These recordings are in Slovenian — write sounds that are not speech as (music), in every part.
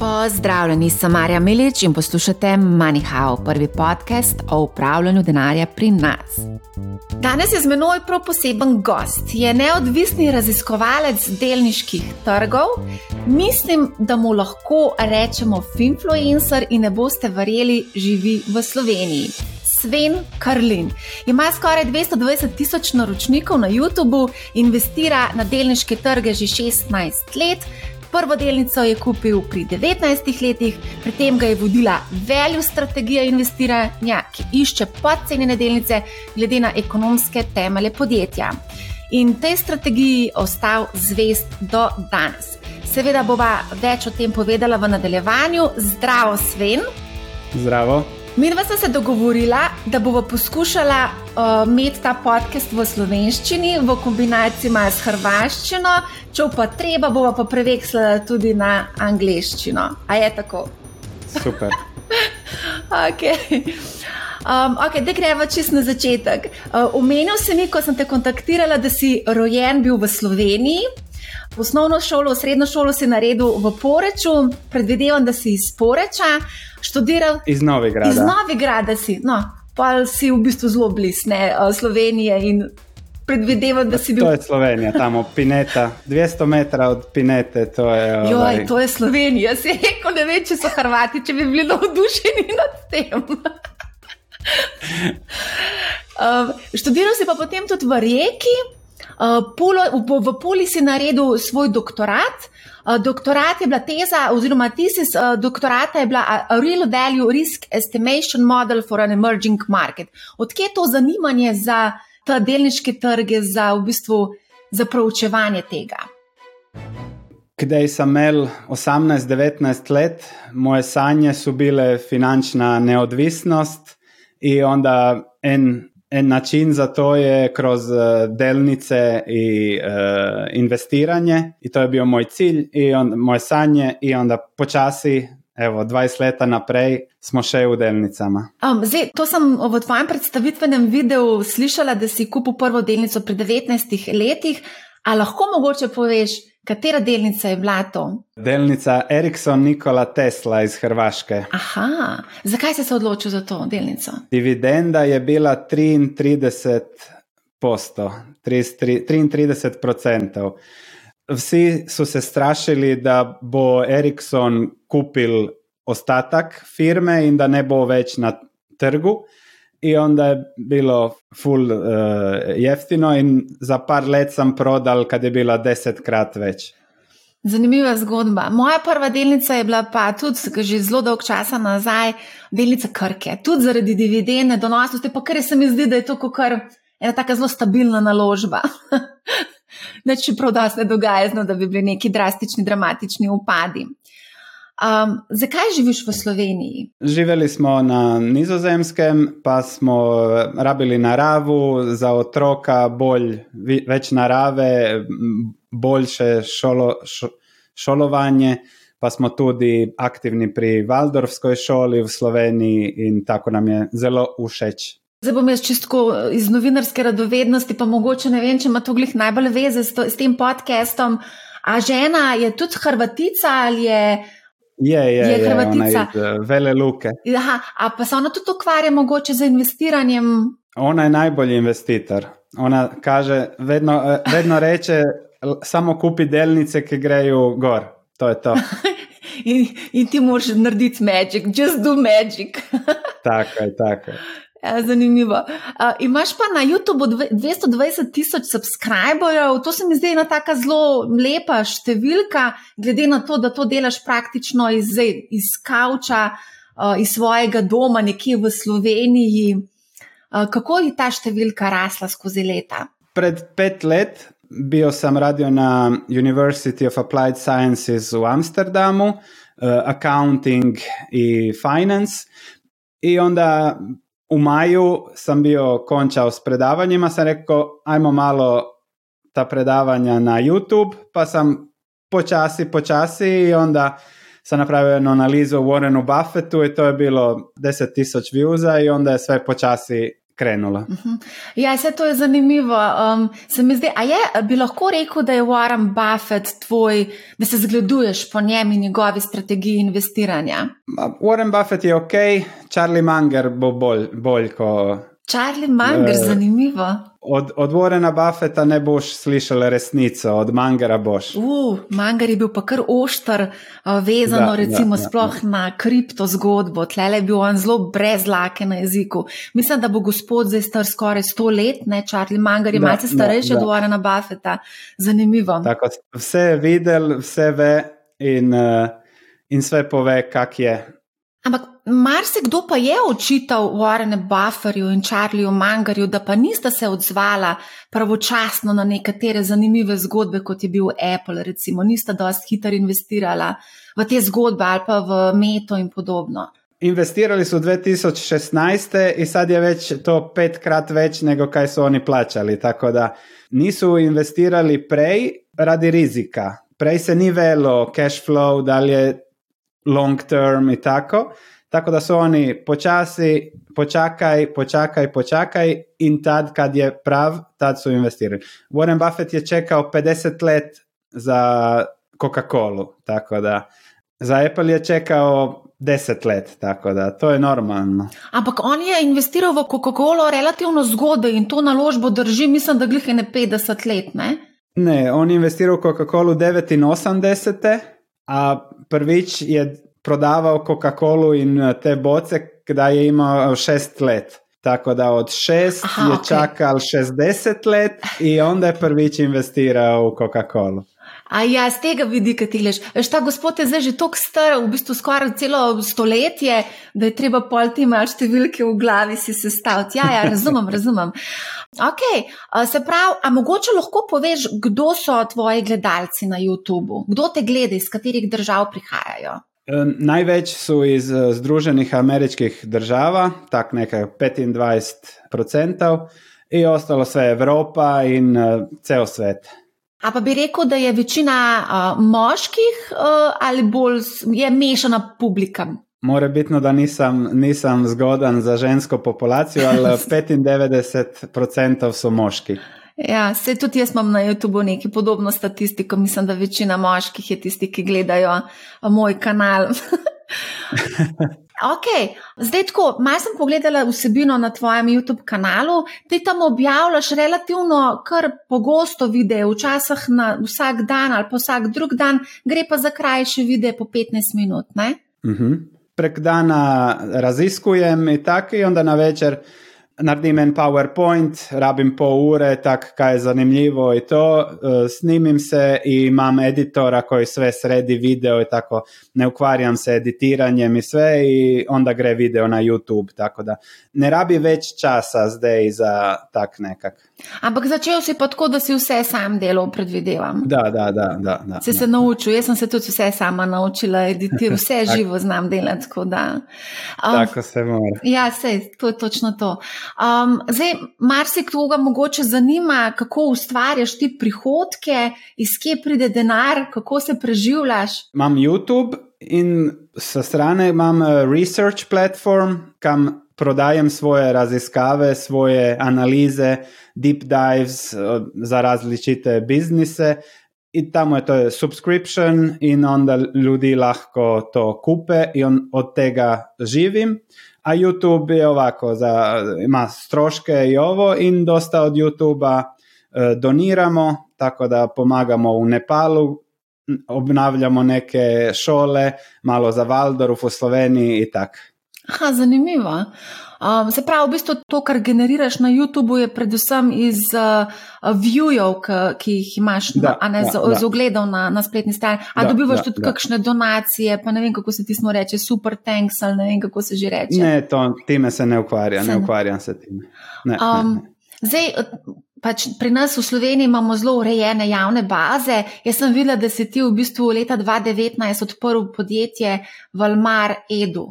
Pozdravljeni, sem Marja Milič in poslušate MoneyHow, prvi podcast o upravljanju denarja pri nas. Danes je z menoj prav poseben gost, je neodvisni raziskovalec delniških trgov. Mislim, da mu lahko rečemo Finfluencer in ne boste verjeli, živi v Sloveniji. Sven Karlin ima skoraj 220 tisoč naročnikov na YouTubu, investira na delniške trge že 16 let. Prvo delnico je kupil pri 19 letih, pri tem ga je vodila veljo strategija investiranja, ki išče podcenjene delnice glede na ekonomske temelje podjetja. In tej strategiji ostal zvest do danes. Seveda bova več o tem povedala v nadaljevanju. Zdravo, Sven. Zdravo. Mi dva sta se dogovorila, da bomo poskušala uh, imeti ta podcast v slovenščini, v kombinaciji s hrvaščino, če pa treba, bomo pa prevekslali tudi na angliščino. A je tako? Super. (laughs) okay. Um, okay, da gremo čist na začetek. Omenil uh, si mi, ko sem te kontaktirala, da si rojen bil v Sloveniji. Osnovno šolo, srednjo šolo si naredil v Poreču, predvidevam, da si iz Poreča študiral. Iz Novigrada. Iz Novigrada si, no, pa si v bistvu zelo blizu Slovenije in predvidevam, da si bil. To je Slovenija, tam od Pineta, 200 metrov od Pinete. To je, Joj, ovaj... to je Slovenija, si rekel, ne vem, če so Hrvati, če bi bili navdušeni nad tem. (laughs) um, študiral si pa potem tudi v Rijeki. Uh, Pulo, v, v Puli si naredil svoj doktorat. Uh, doktorat je bila teza, oziroma thesis uh, doktorata je bila a Real Value Risk Estimation Model for an Emerging Market. Odkje je to zanimanje za ta delniške trge, za v bistvu za proučevanje tega? Kdaj sem imel 18-19 let, moje sanje so bile finančna neodvisnost in onda en En način za to je kroz uh, delnice i uh, investiranje. I to je bio moj cilj i on, moje sanje. I onda počasi, evo, 20 leta naprej smo še v delnicama. Um, zdaj, to sem v tvojem predstavitvenem videu slišala, da si kupil prvo delnico pri 19 letih, a lahko mogoče poveš, Katera delnica je bila to? Delnica Ericsson Nikola Tesla iz Hrvaške. Aha, zakaj si se odločil za to delnico? Dividenda je bila 33 posto, 33 odstotkov. Vsi so se strašili, da bo Ericsson kupil ostatak firme in da ne bo več na trgu i onda je bilo full uh, jeftino in za par let sam prodal kad je bila desetkrat već. Zanimiva zgodba. Moja prva delnica je bila pa tudi že zelo dolg časa nazaj, delnica Krke, tudi zaradi dividende donosnosti, pa ker se mi zdi, da je to kar ena tako zelo stabilna naložba. Neč (laughs) prav, da se dogaja, da bi bili neki drastični, dramatični upadi. Um, zakaj živiš v Sloveniji? Živeli smo na Nizozemskem, pa smo rabili naravu za otroka, bolj, več narave, boljše šolo, šo, šolovanje. Pa smo tudi aktivni pri Valdorfskoj šoli v Sloveniji in tako nam je zelo všeč. Zdaj bom jaz čisto iz novinarske radovednosti, pa mogoče ne vem, če ima to glih najbolj veze s, to, s tem podcastom. A žena je tudi Hrvatica ali je. Je, je, je Hrvatica. Iz, uh, vele luke. Aha, a pa se ona tudi ukvarja mogoče z investiranjem? Ona je najbolji investitor. Ona kaže, vedno, uh, vedno reče, samo kupi delnice, ki grejo gor. To je to. (laughs) in, in ti moraš narediti magic, just do magic. (laughs) tako je, tako je. Ja, zanimivo. Uh, imaš pa na YouTubu 220 tisoč subscriberjev, to se mi zdi ena tako zelo lepa številka, glede na to, da to delaš praktično iz, iz kauča, uh, iz svojega doma, nekje v Sloveniji. Uh, kako je ta številka rasla skozi leta? Pred pet let bil sem radio na University of Applied Sciences v Amsterdamu, uh, accounting in finance. In onda v maju sam bio končao s predavanjima, sam rekao ajmo malo ta predavanja na YouTube, pa sam počasi, počasi i onda sam napravio jednu analizu o Warrenu Buffettu i to je bilo 10.000 viewza i onda je sve počasi krenula. Ja, vse to je zanimivo. Um, se mi zdi, a je, bi lahko rekel, da je Warren Buffett tvoj, da se zgleduješ po njem in njegovi strategiji investiranja? Warren Buffett je ok, Charlie Munger bo bolj, bolj kot. Charlie Munger, Eh, zanimivo. Od, od Warrena Buffetta ne boš slišal resnico, od Mangera boš. Uh, Mangar je bil pa kar oštar, uh, vezano Da, recimo da, da, sploh na kripto zgodbo. Tlele je bil on zelo brez lake na jeziku. Mislim, da bo gospod zdaj star skoraj sto let, ne Charlie Mangar je Da, malce da, starejši od da. Warrena Buffetta. Zanimivo. Tako, vse je videl, vse ve in, uh, in sve pove, kak je. Ampak marsikdo pa je očital Warrenu Bufferju in Charlieju Mangarju, da pa nista se odzvala pravočasno na nekatere zanimive zgodbe, kot je bil Apple, recimo, nista dosti hitro investirala v te zgodbe ali pa v meto in podobno. Investirali su 2016. i sad je već to petkrat već nego kaj su oni plaćali, tako da nisu investirali prej radi rizika. Prej se ni velo cash flow, da li je long term i tako. Tako da su oni počasi, počakaj, počakaj, počakaj in tad kad je prav, tad su investirali. Warren Buffett je čekao 50 let za Coca-Colu, tako da za Apple je čekao 10 let, tako da to je normalno. Ampak on je investiral v Coca-Colo relativno zgodaj in to naložbo drži, mislim, da glih je ne 50 let. Ne? Ne, on je investirao u Coca-Colu 89. a prvić je prodavao Coca-Colu in uh, te boce kada je imao šest let. Tako da od šest Aha, je ok. čakal 60 let i onda je prvić investirao u Coca-Colu. A ja, z tega vidika ti gledaš. Veš, ta gospod je zdaj že tako star, v bistvu skoraj celo stoletje, da je treba pol te malo številke v glavi si sestaviti. Ja, ja, razumem, (laughs) razumem. Ok, a, se pravi, a mogoče lahko poveš, kdo so tvoji gledalci na YouTubu? Kdo te gleda, iz katerih držav prihajajo? Najveći su iz e, Združenih američkih država, tak nekaj 25%, i ostalo sve Evropa in e, ceo svet. A pa bi rekel, da je večina uh, moških uh, ali bolj je mešana publika? More bitno da nisam, nisam zgodan za žensko populaciju, ali (laughs) 95% su moški. Ja, se tudi jaz imam na YouTubu neki podobno statistiko. Mislim, da večina moških je tisti, ki gledajo moj kanal. (laughs) ok, zdaj tako, malo sem pogledala vsebino na tvojem YouTube kanalu. Ti tam objavljaš relativno kar pogosto videe, včasih na vsak dan ali pa vsak drug dan, gre pa za krajše videe po 15 minut. Ne? Mhm. Prek dana raziskujem i tako i onda na večer naredim en PowerPoint, rabim pol ure, tak kaj je zanimljivo i to, e, snimim se i imam editora koji sve sredi video i tako, ne ukvarjam se editiranjem i sve i onda gre video na YouTube, tako da ne rabi već časa zdaj za tak nekak. Ampak začel si pa tako, da si vse sam delal, predvidevam. Da, da, da, da. da. Si se naučil, jaz sem se tudi vse sama naučila, editirati, (laughs) vse Tak. živo znam delati. Tako da. Um, Tako se mora. Ja, sej, to je točno to. Um, zdaj, marsikoga mogoče zanima, kako ustvarjaš ti prihodke, iz kje pride denar, kako se preživljaš. Imam YouTube in sa strane imam eh, research platform, kam prodajem svoje raziskave, svoje analize, deep dives eh, za različite biznise i tamo je to subscription in onda ljudi lahko to kupe i on, od tega živim. A YouTube je ovako, za, ima stroške i ovo in dosta od YouTube-a e, doniramo, tako da pomagamo u Nepalu, obnavljamo neke šole, malo za Valdorf u Sloveniji i tak. Aha, zanimivo. Um, se pravi, v bistvu to, kar generiraš na YouTubu, je predvsem iz uh, viewjev, ki, jih imaš Da, a ne, da, z, da. z ogledov na, na spletni strani. A Da, dobivaš da, tudi da. kakšne donacije, pa ne vem, kako se ti smo reče, super tanks ali ne vem, kako se že reče. Ne, to, time se ne ukvarja, Se ne ne. ukvarjam se time. Ne, ne, Um, ne. zdaj, pač pri nas v Sloveniji imamo zelo urejene javne baze. Jaz sem videla, da si ti v bistvu leta 2019 odprl podjetje Valmar Edu.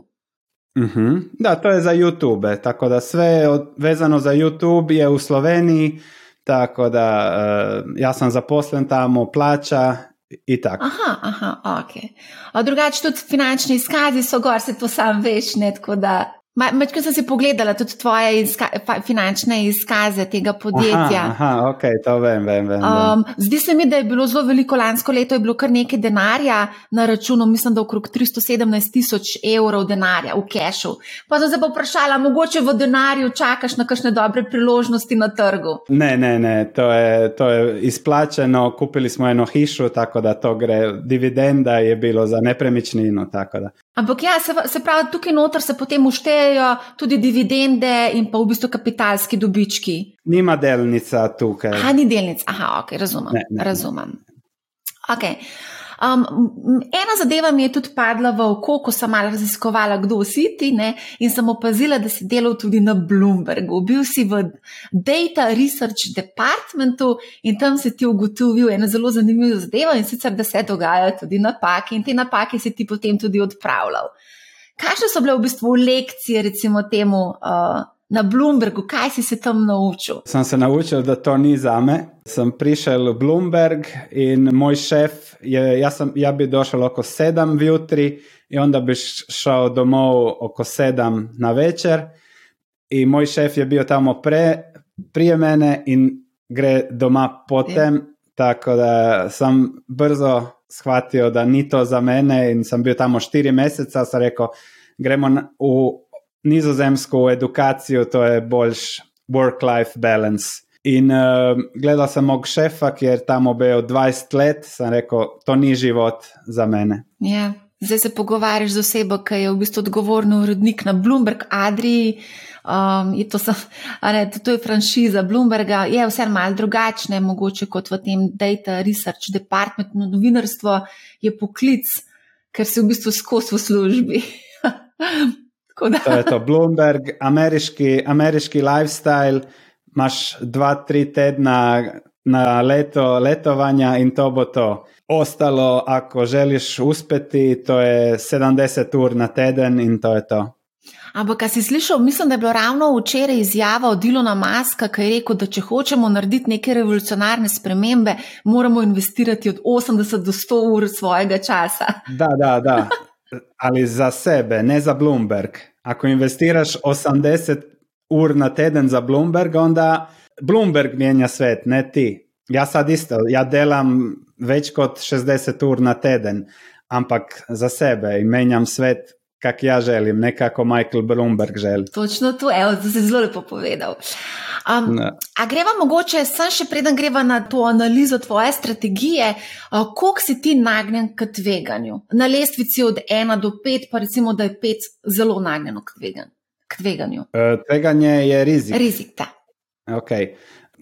Mhm. Da, to je za YouTube, tako da sve od, vezano za YouTube je u Sloveniji, tako da eh, ja sam zaposlen tamo, plaća i tako. Aha, aha, ok. A drugače tudi finančni izkazi so gor, se to sam veš, ne tako da Mečkaj sem si pogledala tudi tvoje izka finančne izkaze tega podjetja. Aha, aha ok, to vem, vem. vem, um, zdi se mi, da je bilo zelo veliko lansko leto, je bilo kar nekaj denarja na računu, mislim, da okrog 317 tisoč evrov denarja v kešu. Pa sem se pa vprašala, mogoče v denarju čakaš na kakšne dobre priložnosti na trgu? Ne, ne, ne, to je, to je izplačeno, kupili smo eno hišo, tako da to gre, dividenda je bilo za nepremičnino. Ampak ja, se, se pravi, tukaj noter se potem uštejejo tudi dividende in pa v bistvu kapitalski dobički. Nima delnica tukaj. Aha, ni delnica, aha, ok, razumem. Ne, ne, razumem. Okay. Um, ena zadeva mi je tudi padla v oko, ko sem malo raziskovala, kdo si ti, ne? in sem opazila, da si delal tudi na Bloombergu. Bil si v Data Research Departmentu in tam si ti ugotovil eno zelo zanimivo zadevo in sicer, da se dogajajo tudi napake in te napake si ti potem tudi odpravljal. Kakšne so bile v bistvu lekcije, recimo temu? Uh, na Bloombergu, kaj si se tam naučil? Sem se naučil, da to ni za me. Sem prišel v Bloomberg in moj šef, je, jaz, sem, jaz bi došel oko sedem jutri in onda bi šel domov oko sedem na večer. In moj šef je bil tam pre, prije mene in gre doma potem. Je. Tako da sem brzo shvatil, da ni to za mene, in sem bil tam štiri mesece. Sem rekel, gremo v nizozemsko edukacijo, to je boljš work-life balance. In uh, gledal sem mog šefa, ki je tam obejo 20 let, sem rekel, to ni život za mene. Ja, zdaj se pogovarjaš z osebo, ki je v bistvu odgovorna urednik na Bloomberg, Adri. Um, je to, ne, to, to je franšiza Bloomberga, je vse malo drugačne, mogoče kot v tem Data Research Department, no, novinarstvo je poklic, ker si v bistvu skozi v službi. (laughs) To je to Bloomberg, ameriški, ameriški lifestyle, imaš dva, tri tedna na leto letovanja in to bo to. Ostalo, ako želiš uspeti, to je 70 ur na teden in to je to. Ampak, kaj si slišal, mislim, da je bilo ravno včeraj izjava od Ilona Maska, ki je rekel, da če hočemo narediti neke revolucionarne spremembe, moramo investirati od 80 do 100 ur svojega časa. Da, da, da. Ali za sebe, ne za Bloomberg. Ako investiraš 80 ur na teden za Bloomberg, onda Bloomberg mijenja svet, ne ti. Ja sad isto, ja delam več kot 60 ur na teden, ampak za sebe i menjam svet kak ja želim, ne kako Michael Bloomberg želi. Točno to, evo, to si zelo lepo povedal. Um, a greva mogoče, sem še preden greva na to analizo tvoje strategije, uh, koliko si ti nagnjen k tveganju? Na lestvici od 1 do 5, pa recimo, da je 5 zelo nagnjeno k, tvegan, k tveganju. Uh, tveganje je rizik. Rizik, da. Ok,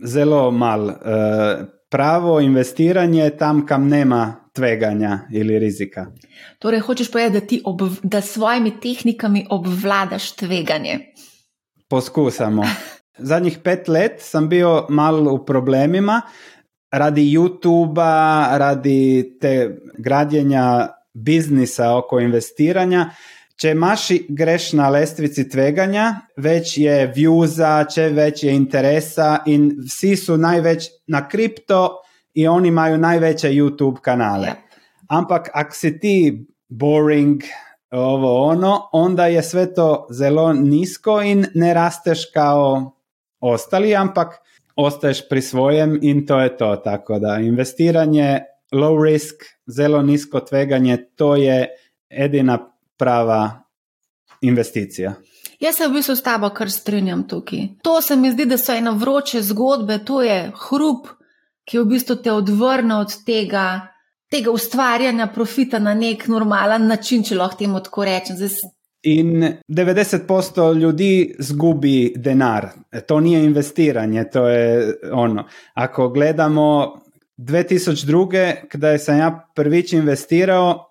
zelo mal. Uh, pravo investiranje tam, kam nema tveganja ili rizika. Torej, hočeš povedati, da ti da s svojimi tehnikami obvladaš tveganje? Poskusamo. (laughs) Zadnjih pet let sem bil malo v problemima radi YouTube-a, radi te gradjenja biznisa oko investiranja. Če imaš greš na lestvici tveganja, več je viewza, če več je interesa in vsi su največ na kripto i oni imaju najveće YouTube kanale. Ampak ako si ti boring, ovo ono, onda je sve to zelo nisko in ne rasteš kao ostali, ampak ostaješ pri svojem in to je to. Tako da investiranje, low risk, zelo nisko tveganje, to je edina prava investicija. Jaz se v bistvu s tabo kar strinjam tukaj. To se mi zdi, da so ena vroče zgodbe, to je hrup, ki v bistvu te odvrne od tega, tega ustvarjanja profita na nek normalen način, če lahko temu tako rečem. Zdaj, In 90% ljudi zgubi denar. To nije investiranje, to je ono. Ako gledamo 2002. kada sam ja prvič investirao, e,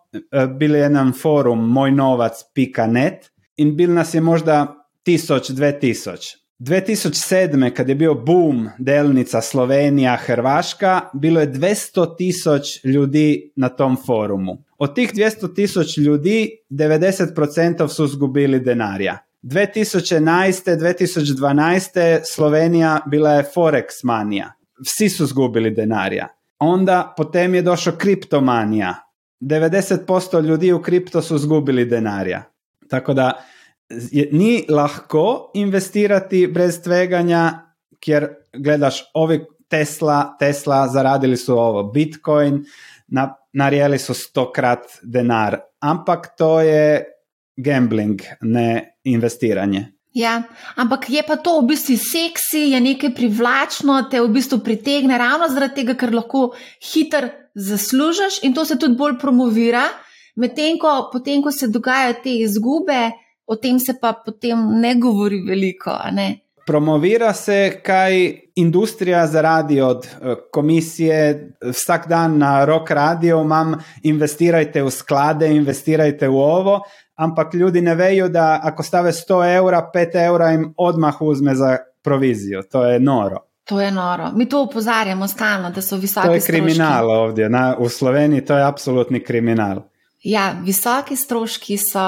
bil je jedan forum mojnovac.net in bil nas je možda 1000-2000. 2007. kad je bio boom delnica Slovenija, Hrvaška, bilo je 200 tisuć ljudi na tom forumu. Od tih 200 tisuć ljudi 90% su zgubili denarja. 2011. 2012. Slovenija bila je Forex manija. Vsi su zgubili denarja. Onda potem je došao kriptomanija. 90% ljudi u kripto su zgubili denarja. Tako da je, ni lahko investirati brez tveganja, ker gledaš ovi Tesla, Tesla, zaradili so ovo, Bitcoin, na, narijeli so stokrat denar, ampak to je gambling, ne investiranje. Ja, ampak je pa to v bistvu seksi, je nekaj privlačno, te v bistvu pritegne ravno zaradi tega, ker lahko hitro zaslužiš in to se tudi bolj promovira. Medtem ko, potem, ko se dogajajo te izgube, o tem se pa potem ne govori veliko. Ne? Promovira se, kaj industrija zaradi od eh, komisije, vsak dan na rok radio imam, investirajte v sklade, investirajte v ovo, ampak ljudi ne vejo, da ako stave 100 evra, 5 evra jim odmah uzme za provizijo. To je noro. To je noro. Mi to upozarjamo stalno, da so visoki stroški. To je kriminal stroški. ovdje, na, v Sloveniji to je absolutni kriminal. Ja, visoki stroški so,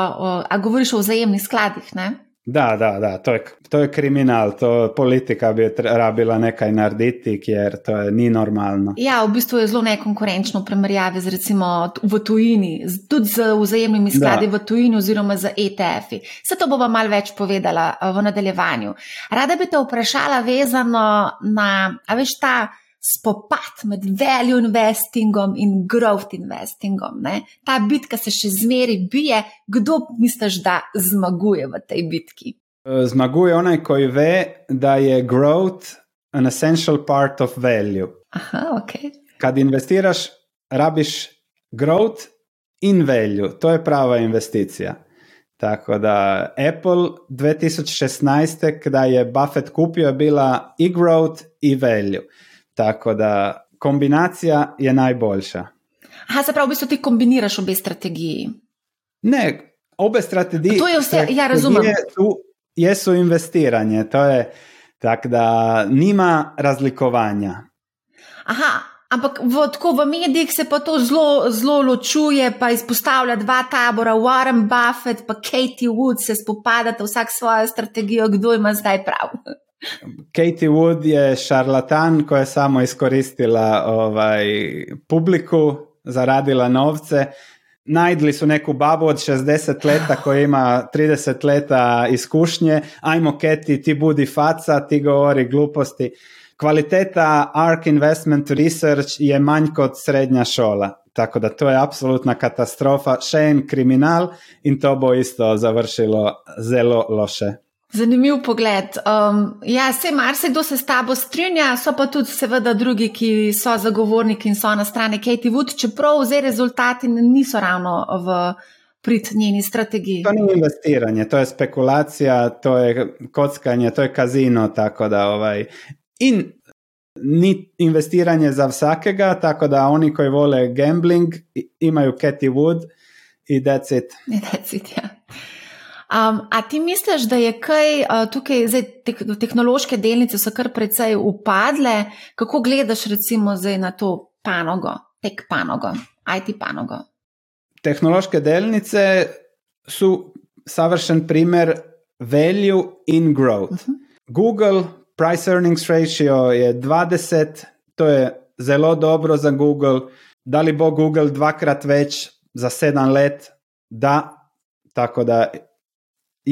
a govoriš o vzajemnih skladih, ne? Da, da, da, to je, to je kriminal, to politika bi rabila nekaj narediti, ker to je ni normalno. Ja, v bistvu je zelo nekonkurenčno v primerjavi z recimo v tujini, tudi z vzajemnimi skladi da. v tujini oziroma z ETF-i. Vse to bova mal več povedala v nadaljevanju. Rada bi te vprašala vezano na, a veš, ta spopad med value investingom in growth investingom. Ne? Ta bitka se še zmeraj bije. Kdo misliš, da zmaguje v tej bitki? E, zmaguje onaj, ki ve, da je growth an essential part of value. Aha, ok. Kad investiraš, rabiš growth in value. To je prava investicija. Tako da Apple 2016, kada je Buffett kupio, je bila i growth i value. Tako da kombinacija je najboljša. Aha, se pravi, v bistvu ti kombiniraš obe strategiji. Ne, obe strategije. To je vse, ja, razumem. Su, jesu investiranje, to je tako, da nima razlikovanja. Aha, ampak v, tako, v medijih se pa to zelo, zelo ločuje, pa izpostavlja dva tabora, Warren Buffett in Katie Wood se spopadata vsak svojo strategijo, kdo ima zdaj prav. Katie Wood je šarlatan, ko je samo izkoristila ovaj, publiku, zaradila novce. Najdli su neku babu od 60 leta koja ima 30 leta iskušnje. Ajmo, Keti, ti budi faca, ti govori gluposti. Kvaliteta ARK Investment Research je manj kot srednja šola. Tako da to je apsolutna katastrofa, en kriminal in to bo isto završilo zelo loše. Zanimiv pogled. Um, ja, se marsikdo se s tabo strinja, so pa tudi, seveda, drugi, ki so zagovorniki in so na strani Katie Wood, čeprav zdaj rezultati niso ravno v prid njeni strategiji. To ni investiranje, to je spekulacija, to je kockanje, to je kazino. Ovaj. In ni investiranje za vsakega, tako da oni, ki vole gambling, imajo Katie Wood in that's it. (laughs) That's it ja. Um, a ti misliš, da je kaj uh, tukaj, zdaj te, tehnološke delnice so kar precej upadle? Kako gledaš, recimo, na to panogo, tek panogo, IT panogo? Tehnološke delnice so savršen primer value in growth. Uh mhm. -huh. Google, price earnings ratio je 20, to je zelo dobro za Google. Da li bo Google dvakrat več za sedem let? Da. Tako da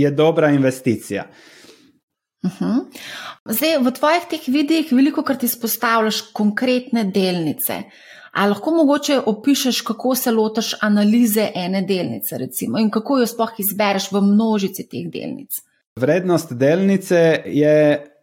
je dobra investicija. Uh mhm. -huh. Zdaj, v tvojih teh videih veliko krat izpostavljaš konkretne delnice. Ali lahko mogoče opišeš, kako se lotiš analize ene delnice, recimo, in kako jo sploh izbereš v množici teh delnic? Vrednost delnice je,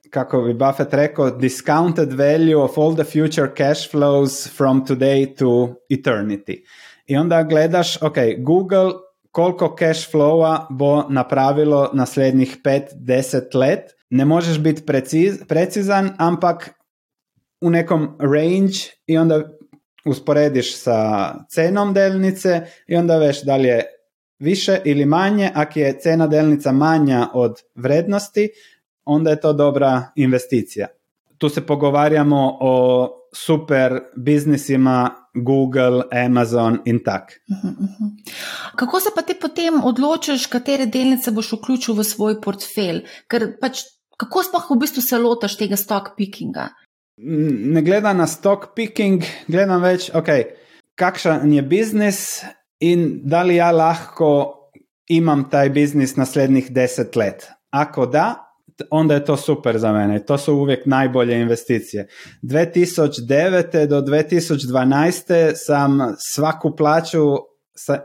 kako bi Buffett rekel, discounted value of all the future cash flows from today to eternity. In onda gledaš, ok, Google koliko cash flowa bo napravilo naslednjih 5-10 let. Ne možeš biti preciz, precizan, ampak v nekom range in onda usporediš sa cenom delnice in onda veš da li je više ili manje. Ako je cena delnica manja od vrednosti, onda je to dobra investicija. Tu se pogovarjamo o super biznisima Google, Amazon in tak. Uh -huh, uh -huh. Kako se pa ti potem odločiš, katere delnice boš vključil v svoj portfelj? Pač, kako sploh v bistvu se lotiš tega stock pickinga? Ne gledam na stock picking, gledam več, okay, kakšen je biznis in da li ja lahko imam taj biznis naslednjih deset let. Ako da, onda je to super za mene. To su uvijek najbolje investicije. 2009. do 2012. sam svaku plaću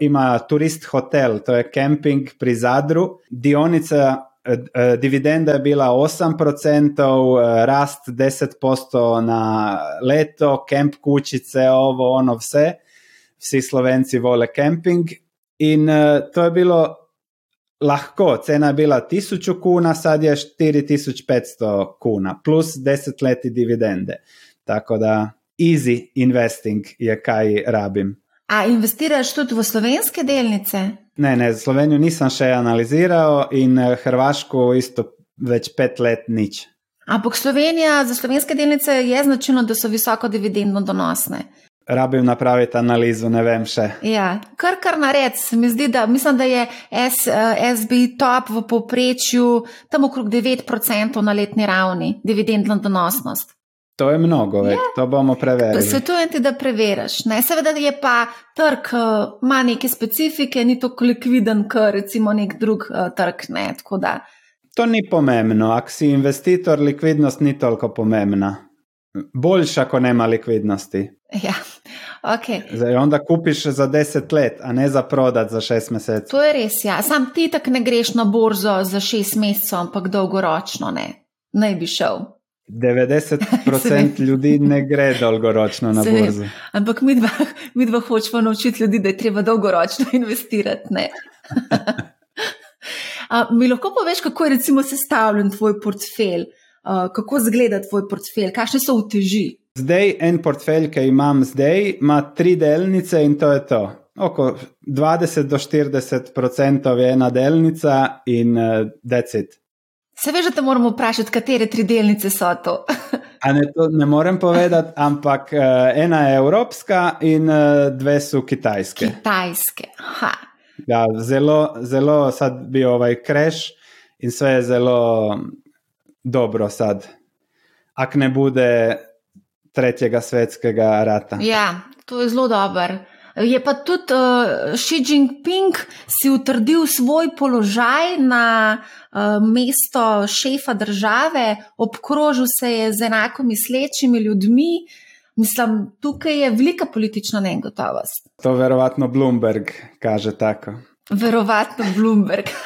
ima turist hotel, to je kemping pri Zadru. Dionica e, e, dividenda je bila 8%, e, rast 10% na leto, kemp kućice, ovo, ono, sve. Vsi Slovenci vole kemping. In to je bilo lahko, cena je bila 1000 kuna, sad je 4500 kuna, plus 10 leti dividende. Tako da easy investing je kaj rabim. A investiraš tudi v slovenske delnice? Ne, ne, Slovenijo nisem še analiziral in eh, Hrvaško isto več pet let nič. Ampak Slovenija za slovenske delnice je značilno, da so visoko dividendno donosne. Rabim napraviti analizo, ne vem še. Ja, kar kar nared, mi zdi, da mislim, da je S, eh, SB top v povprečju tam okrog 9% na letni ravni, dividendna donosnost. To je mnogo, je. to bomo preverili. Svetujem ti, da preveriš. Ne? Seveda je pa trg, uh, ima neke specifike, ni tako likviden, kot recimo nek drug uh, trg. Ne? To ni pomembno. Ak si investitor, likvidnost ni toliko pomembna. Boljša, ko nema likvidnosti. Ja, ok. Zdaj, onda kupiš za 10 let, a ne za prodat za 6 mesecev. To je res, ja. Sam ti tak ne greš na borzo za 6 mesecev, ampak dolgoročno ne. Naj bi šel. 90% (laughs) ljudi ne gre dolgoročno na borzo. Ampak mi dva, mi dva hočemo naučiti ljudi, da je treba dolgoročno (laughs) investirati. (laughs) A, mi lahko poveš, kako je recimo sestavljen tvoj portfelj, A, kako izgleda tvoj portfelj, kakšne so uteži? Zdaj, en portfelj, ki imam zdaj, ima tri delnice in to je to. Oko 20 do 40 odstotkov je ena delnica in uh, decit. Se veš, da te moramo vprašati, katere tri delnice so to? (laughs) ne, to ne morem povedati, ampak uh, ena je evropska in uh, dve so kitajske. Kitajske. Ja, zelo, zelo sad bi ovaj kreš in vse je zelo dobro sad. Ak ne bude tretjega svetskega rata. Ja, to je zelo dober. Je pa tudi uh, Xi Jinping si utrdil svoj položaj na uh, mesto šefa države, obkrožil se je z enako mislečimi ljudmi. Mislim, tukaj je velika politična negotovost. To verovatno Bloomberg kaže tako. Verovatno Bloomberg. (laughs)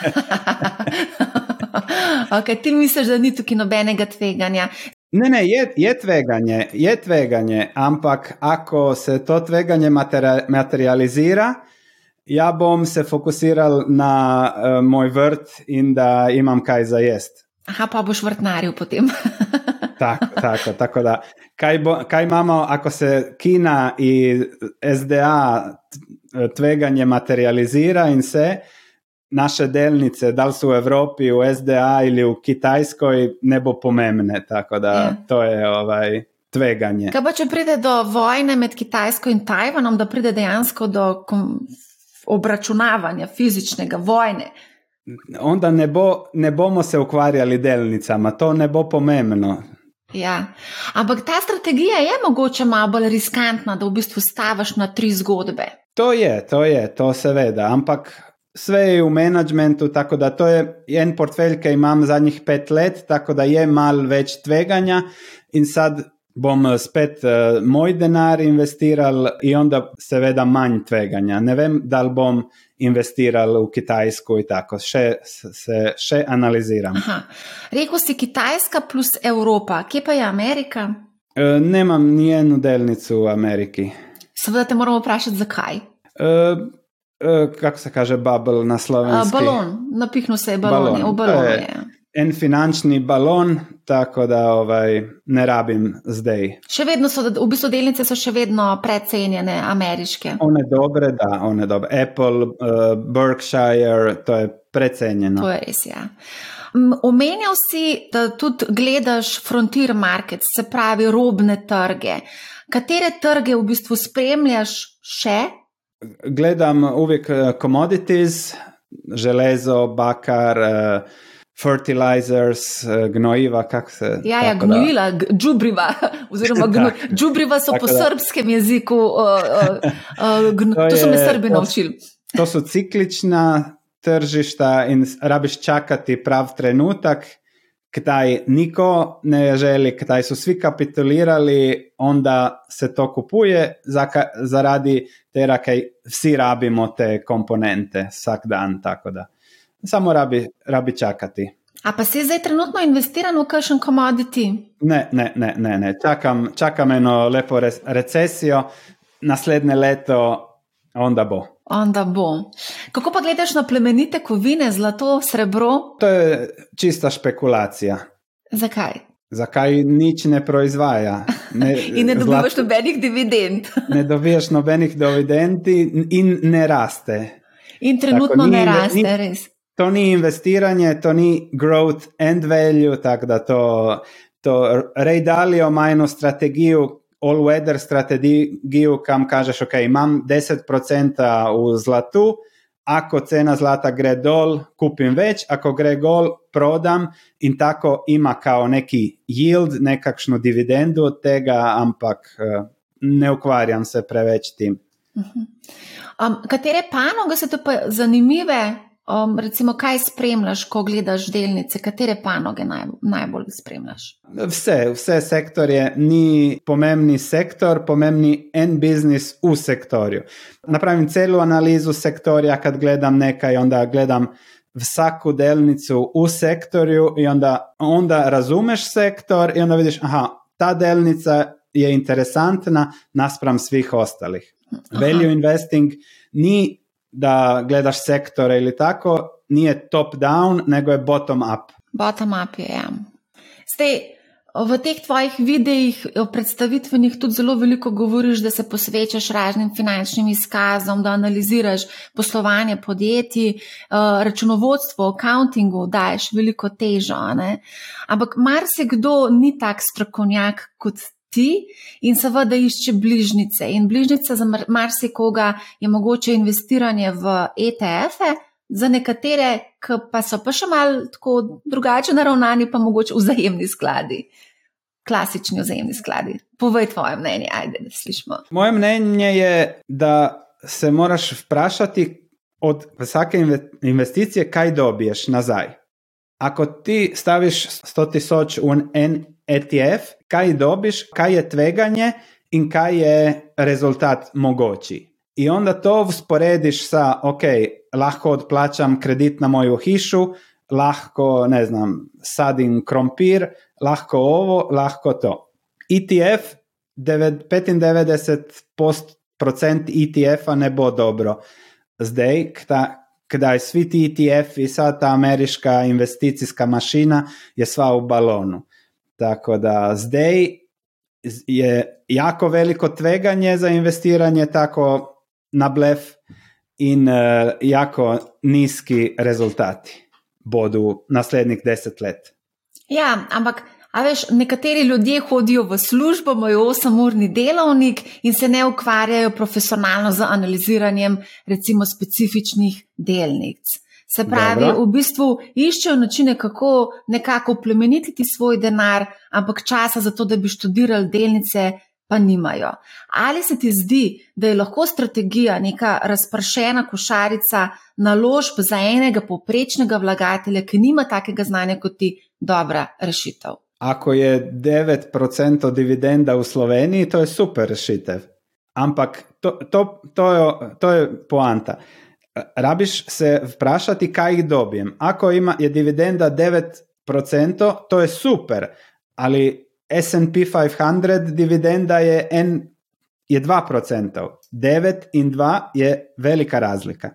(laughs) okay, ti misliš, da ni tukaj nobenega tveganja? Ne, ne, je, je tveganje, je tveganje, ampak ako se to tveganje materializira, ja bom se fokusiral na uh, moj vrt in da imam kaj za jest. Aha, pa boš vrtnaril potem. (laughs) tako, tako, tako da. Kaj, bo, kaj imamo, ako se Kina in SDA tveganje materializira in se, naše delnice, da li so v Evropi, v SDA ali v Kitajskoj, ne bo pomembne. Tako da ja. to je ovaj. Tveganje. Kaj pa, če pride do vojne med Kitajsko in Tajvanom, da pride dejansko do obračunavanja fizičnega vojne? Onda ne, bo, ne bomo se ukvarjali delnicama, to ne bo pomembno. Ja. Ampak ta strategija je mogoče malo bolj riskantna, da v bistvu staviš na tri zgodbe. To je, to je, to seveda. Ampak Sve je v menedžmentu, tako da to je en portfelj, ki imam zadnjih pet let, tako da je malo več tveganja in sad bom eh, spet uh, moj denar investiral in onda seveda manj tveganja. Ne vem, da bom investiral v Kitajsko in tako, še, se še analiziram. Aha. Rekl si Kitajska plus Evropa, kje pa je Amerika? Uh, nemam ni eno delnico v Ameriki. Seveda te moramo vprašati, zakaj. Uh, kako se kaže, bubble na slovenskem? Balon, napihnil se je balon, balon. v balonu. En finančni balon, tako da ovaj, ne rabim zdaj. Še vedno so, v bistvu delnice so še vedno precenjene, ameriške. One dobre, da, one dobre. Apple, uh, Berkshire, to je precenjeno. To je res, ja. Omenjal si, da tudi gledaš frontier market, se pravi robne trge. Katere trge v bistvu spremljaš še? Gledam uvijek eh, commodities, železo, bakar, uh, fertilizers, uh, gnojiva, kako se. Ja, ja gnojila, džubriva, (laughs) oziroma (laughs) gno, džubriva so po da, srpskem jeziku, uh, uh, uh, gno, to, to so me srbi naučili. To so ciklična tržišta in rabiš čakati prav trenutak, kdaj niko ne želi, kdaj su svi kapitulirali, onda se to kupuje zaka, zaradi tega, kaj vsi rabimo te komponente vsak dan, tako da samo rabi, rabi čakati. A pa si zdaj trenutno investiran v kakšen commodity? Ne, ne, ne, ne, ne. Čakam, čakam eno lepo recesijo, naslednje leto, onda bo. Onda bo. Kako pa gledaš na plemenite kovine, zlato, srebro? To je čista špekulacija. Zakaj? Zakaj nič ne proizvaja? Ne, (laughs) in ne dobivaš zlato, nobenih dividend. (laughs) ne dobivaš nobenih dividend in ne raste. In trenutno Tako, ni, ne raste, ni, res. To ni investiranje, to ni growth and value, tako da to, to Ray Dalio ima eno strategijo, all-weather strategijo, kam kažeš, ok, imam 10% v zlatu, ako cena zlata gre dol, kupim več, ako gre gol, prodam in tako ima kao neki yield, nekakšno dividendu od tega, ampak uh, ne ukvarjam se preveč tim. Uh -huh. um, katere panoge so pa zanimive? Um, recimo, kaj spremljaš, ko gledaš delnice, katere panoge naj, najbolj spremljaš? Vse, vse sektorje, ni pomembni sektor, pomembni en biznis v sektorju. Napravim celo analizo sektorja, kad gledam nekaj, onda gledam vsaku delnicu v sektorju in onda, onda razumeš sektor in onda vidiš, aha, ta delnica je interesantna naspram svih ostalih. Aha. Value investing ni da gledaš sektore ili tako, nije top down, nego je bottom up. Bottom up je, ja. Zdaj, v teh tvojih videih, predstavitvenih, tudi zelo veliko govoriš, da se posvečaš raznim finančnim izkazom, da analiziraš poslovanje podjetij, eh, računovodstvo, accountingu, daješ veliko težo. Ne? Ampak marsikdo ni tak strokovnjak kot ti in seveda išče bližnjice. In bližnjica za marsikoga je mogoče investiranje v ETF-e, za nekatere, ki pa so pa še malo tako drugače naravnani, pa mogoče vzajemni skladi. Klasični vzajemni skladi. Povej tvoje mnenje, ajde, da slišimo. Moje mnenje je, da se moraš vprašati od vsake investicije, kaj dobiješ nazaj. Ako ti staviš 100 tisoč v en ETF, kaj dobiš, kaj je tveganje in kaj je rezultat mogoči. In onda to usporediš sa, ok, lahko odplačam kredit na mojo hišu, lahko, ne znam, sadim krompir, lahko ovo, lahko to. ETF, 95% ETF-a ne bo dobro. Zdaj, kdaj svi ti ETF-i, sva ta ameriška investicijska mašina je sva u balonu. Tako da zdaj je jako veliko tveganje za investiranje tako na blef in uh, jako nizki rezultati bodo naslednjih deset let. Ja, ampak. A veš, nekateri ljudje hodijo v službo, imajo 8-urni delovnik in se ne ukvarjajo profesionalno z analiziranjem, recimo, specifičnih delnic. Se pravi, Dobro. v bistvu iščejo načine, kako nekako plemenititi svoj denar, ampak časa za to, da bi študirali delnice, pa nimajo. Ali se ti zdi, da je lahko strategija neka razpršena košarica naložb za enega poprečnega vlagatelja, ki nima takega znanja kot ti, dobra rešitev? Ako je 9% dividenda v Sloveniji, to je super rešitev. Ampak to, to, to, je, to je poanta rabiš se vprašati, kaj jih dobijem. Ako ima, je dividenda 9%, to je super, ali SP 500 dividenda je, en, je 2%. 9 in 2 je velika razlika.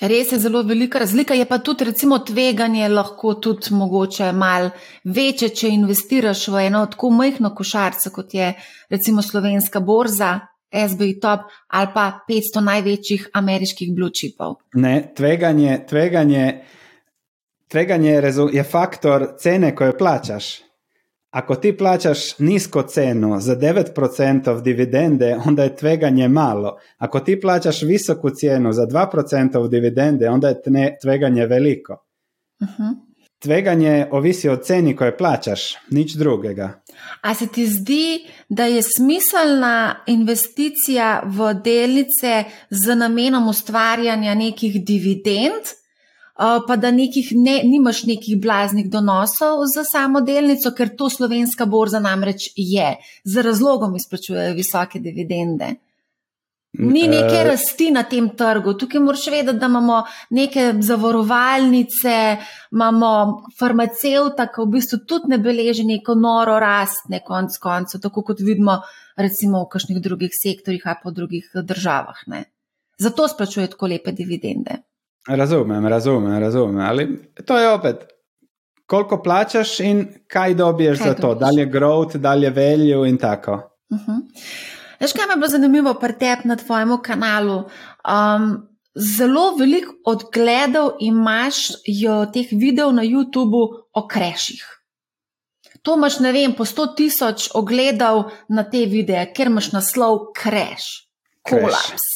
Res je zelo velika razlika, je pa tudi recimo tveganje lahko tudi mogoče mal večje, če investiraš v eno tako majhno košarco, kot je recimo slovenska borza, SBI top ali pa 500 največjih ameriških blue chipov. Ne, tveganje, tveganje, tveganje je, je faktor cene, ko jo plačaš. Ako ti plačaš nizko cenu za 9% dividende, onda je tveganje malo. Ako ti plačaš visoku cijenu za 2% dividende, onda je tveganje veliko. Uh mhm. -huh. Tveganje ovisi od ceni koje plaćaš, nič drugega. A se ti zdi, da je smiselna investicija v delnice z namenom ustvarjanja nekih dividend, pa da nekih ne, nimaš nekih blaznih donosov za samo delnico, ker to slovenska borza namreč je, z razlogom izplačujejo visoke dividende. Ni neke uh, rasti na tem trgu. Tukaj moraš vedeti, da imamo neke zavarovalnice, imamo farmacevta, ki v bistvu tudi ne beleži neko noro rast, ne konc koncev, tako kot vidimo recimo v kakšnih drugih sektorjih ali v drugih državah. Ne. Zato splačuje tako lepe dividende. Razumem, razumem, razumem. Ali to je opet, koliko plačaš in kaj dobiješ kaj za to, da je growth, da je value in tako. Uh -huh. Veš, kaj mi je bilo zanimivo pri tebi na tvojem kanalu? Um, zelo veliko odgledov imaš teh videov na YouTubu o kreših. To imaš, ne vem, po 100 tisoč ogledov na te videe, ker imaš naslov kreš, kolaps.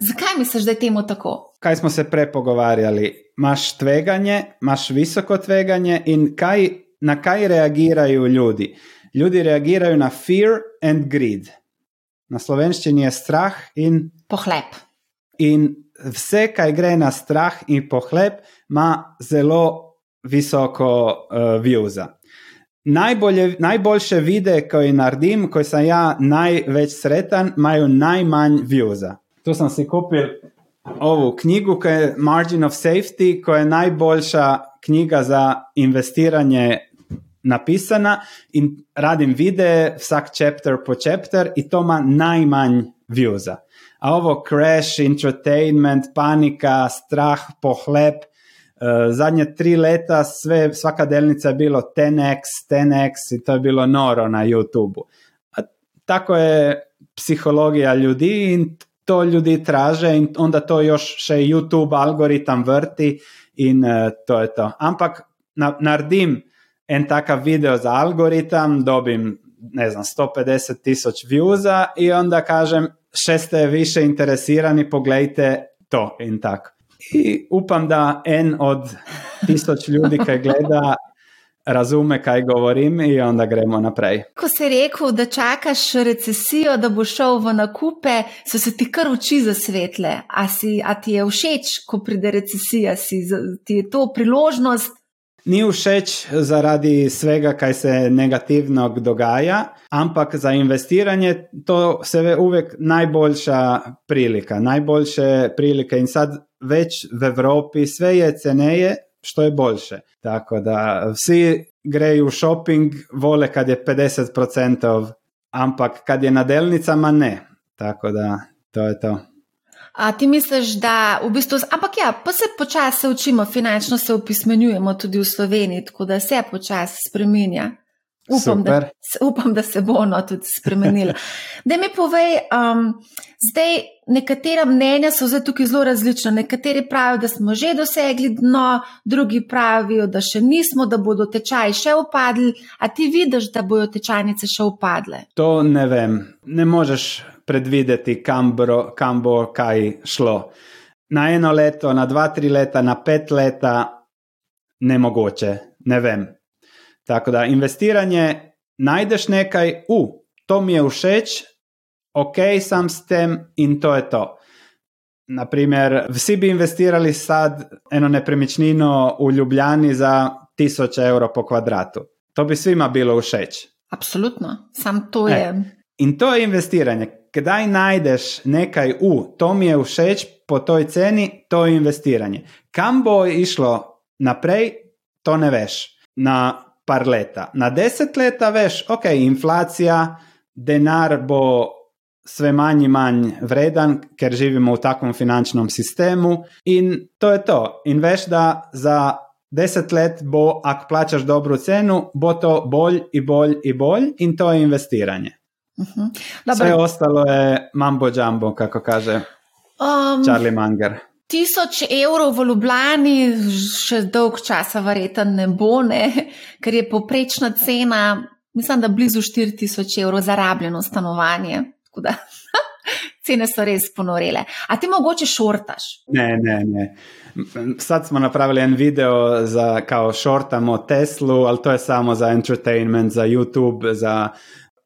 Zakaj misliš, da je temu tako? Kaj smo se prej pogovarjali? Imáš tveganje, imaš visoko tveganje in kaj, na kaj reagirajo ljudi? Ljudi reagirajo na fear and greed na slovenščini je strah in pohlep. In vse, kar gre na strah in pohlep, ima zelo visoko uh, viuza. Najbolje, najboljše videe, ko jih naredim, ko sem ja največ sreten, imajo najmanj viuza. Tu sem si kupil ovo knjigo, ki je Margin of Safety, ki je najboljša knjiga za investiranje napisana in radim videe, vsak chapter po chapter, in to ima najmanj viewza. A ovo crash, entertainment, panika, strah, pohlep. Uh, zadnje tri leta sve, svaka delnica je bilo 10x, 10x in to je bilo noro na YouTubu. A tako je psihologija ljudi in to ljudi traže in onda to još še YouTube algoritam vrti in uh, to je to. Ampak na, naredim en takav video za algoritam, dobim ne znam 150 tisoč viewza i onda kažem še ste više interesirani, pogledajte to in tako. I upam da en od tisoč ljudi ki gleda razume, kaj govorim in onda gremo naprej. Ko si rekel, da čakaš recesijo, da bo šel v nakupe, so se ti kar oči zasvetle. A, si, a ti je všeč, ko pride recesija, si, ti je to priložnost, Ni všeč zaradi vsega, kaj se negativno dogaja, ampak za investiranje to se je uvek najboljša prilika, najboljše prilike in sad več v Evropi, sve je ceneje, što je boljše. Tako da vsi greju v shopping, vole kad je 50%, ampak kad je na delnicama ne. Tako da to je to. A ti misliš, da v bistvu, ampak ja, pa se počasi učimo, finančno se opismenjujemo tudi v Sloveniji, tako da se počasi spremenja. Upam da, upam, da se bo ono tudi spremenilo. (laughs) Da mi povej, um, zdaj nekatera mnenja so zdaj tukaj zelo različna. Nekateri pravijo, da smo že dosegli dno, drugi pravijo, da še nismo, da bodo tečaji še upadli. A ti vidiš, da bodo tečajnice še upadle? To ne vem. Ne možeš predvideti, kam, bro, kam bo kaj šlo. Na eno leto, na dva, tri leta, na pet leta, ne mogoče, ne vem. Tako da investiranje, najdeš nekaj, u, uh, to mi je všeč, ok, sam s tem in to je to. Naprimer, vsi bi investirali sad eno nepremičnino v Ljubljani za 1000 evrov po kvadratu. To bi svima bilo všeč. Absolutno, sam to e, je. In to je investiranje kdaj najdeš nekaj u, to mi je všeč po toj ceni, to je investiranje. Kam bo išlo naprej, to ne veš na par leta. Na deset leta veš, ok, inflacija, denar bo sve manj in manj vredan, ker živimo v takem finančnem sistemu in to je to. In veš, da za deset let bo, ako plačaš dobro cenu, bo to bolj in bolj in bolj in to je investiranje. Uh-huh. Vse ostalo je mambo jumbo, kako kaže um, Charlie Munger. Tisoč evrov v Ljubljani, še dolg čas, verjetno ne bo, ne? ker je poprečna cena, mislim, da blizu 4000 evrov za rabljeno stanovanje. Da, (laughs) cene so res ponorele. A ti mogoče šortaš? Ne, ne, ne. Sad smo napravili en video za kao šortamo Teslu, ali to je samo za entertainment, za YouTube, za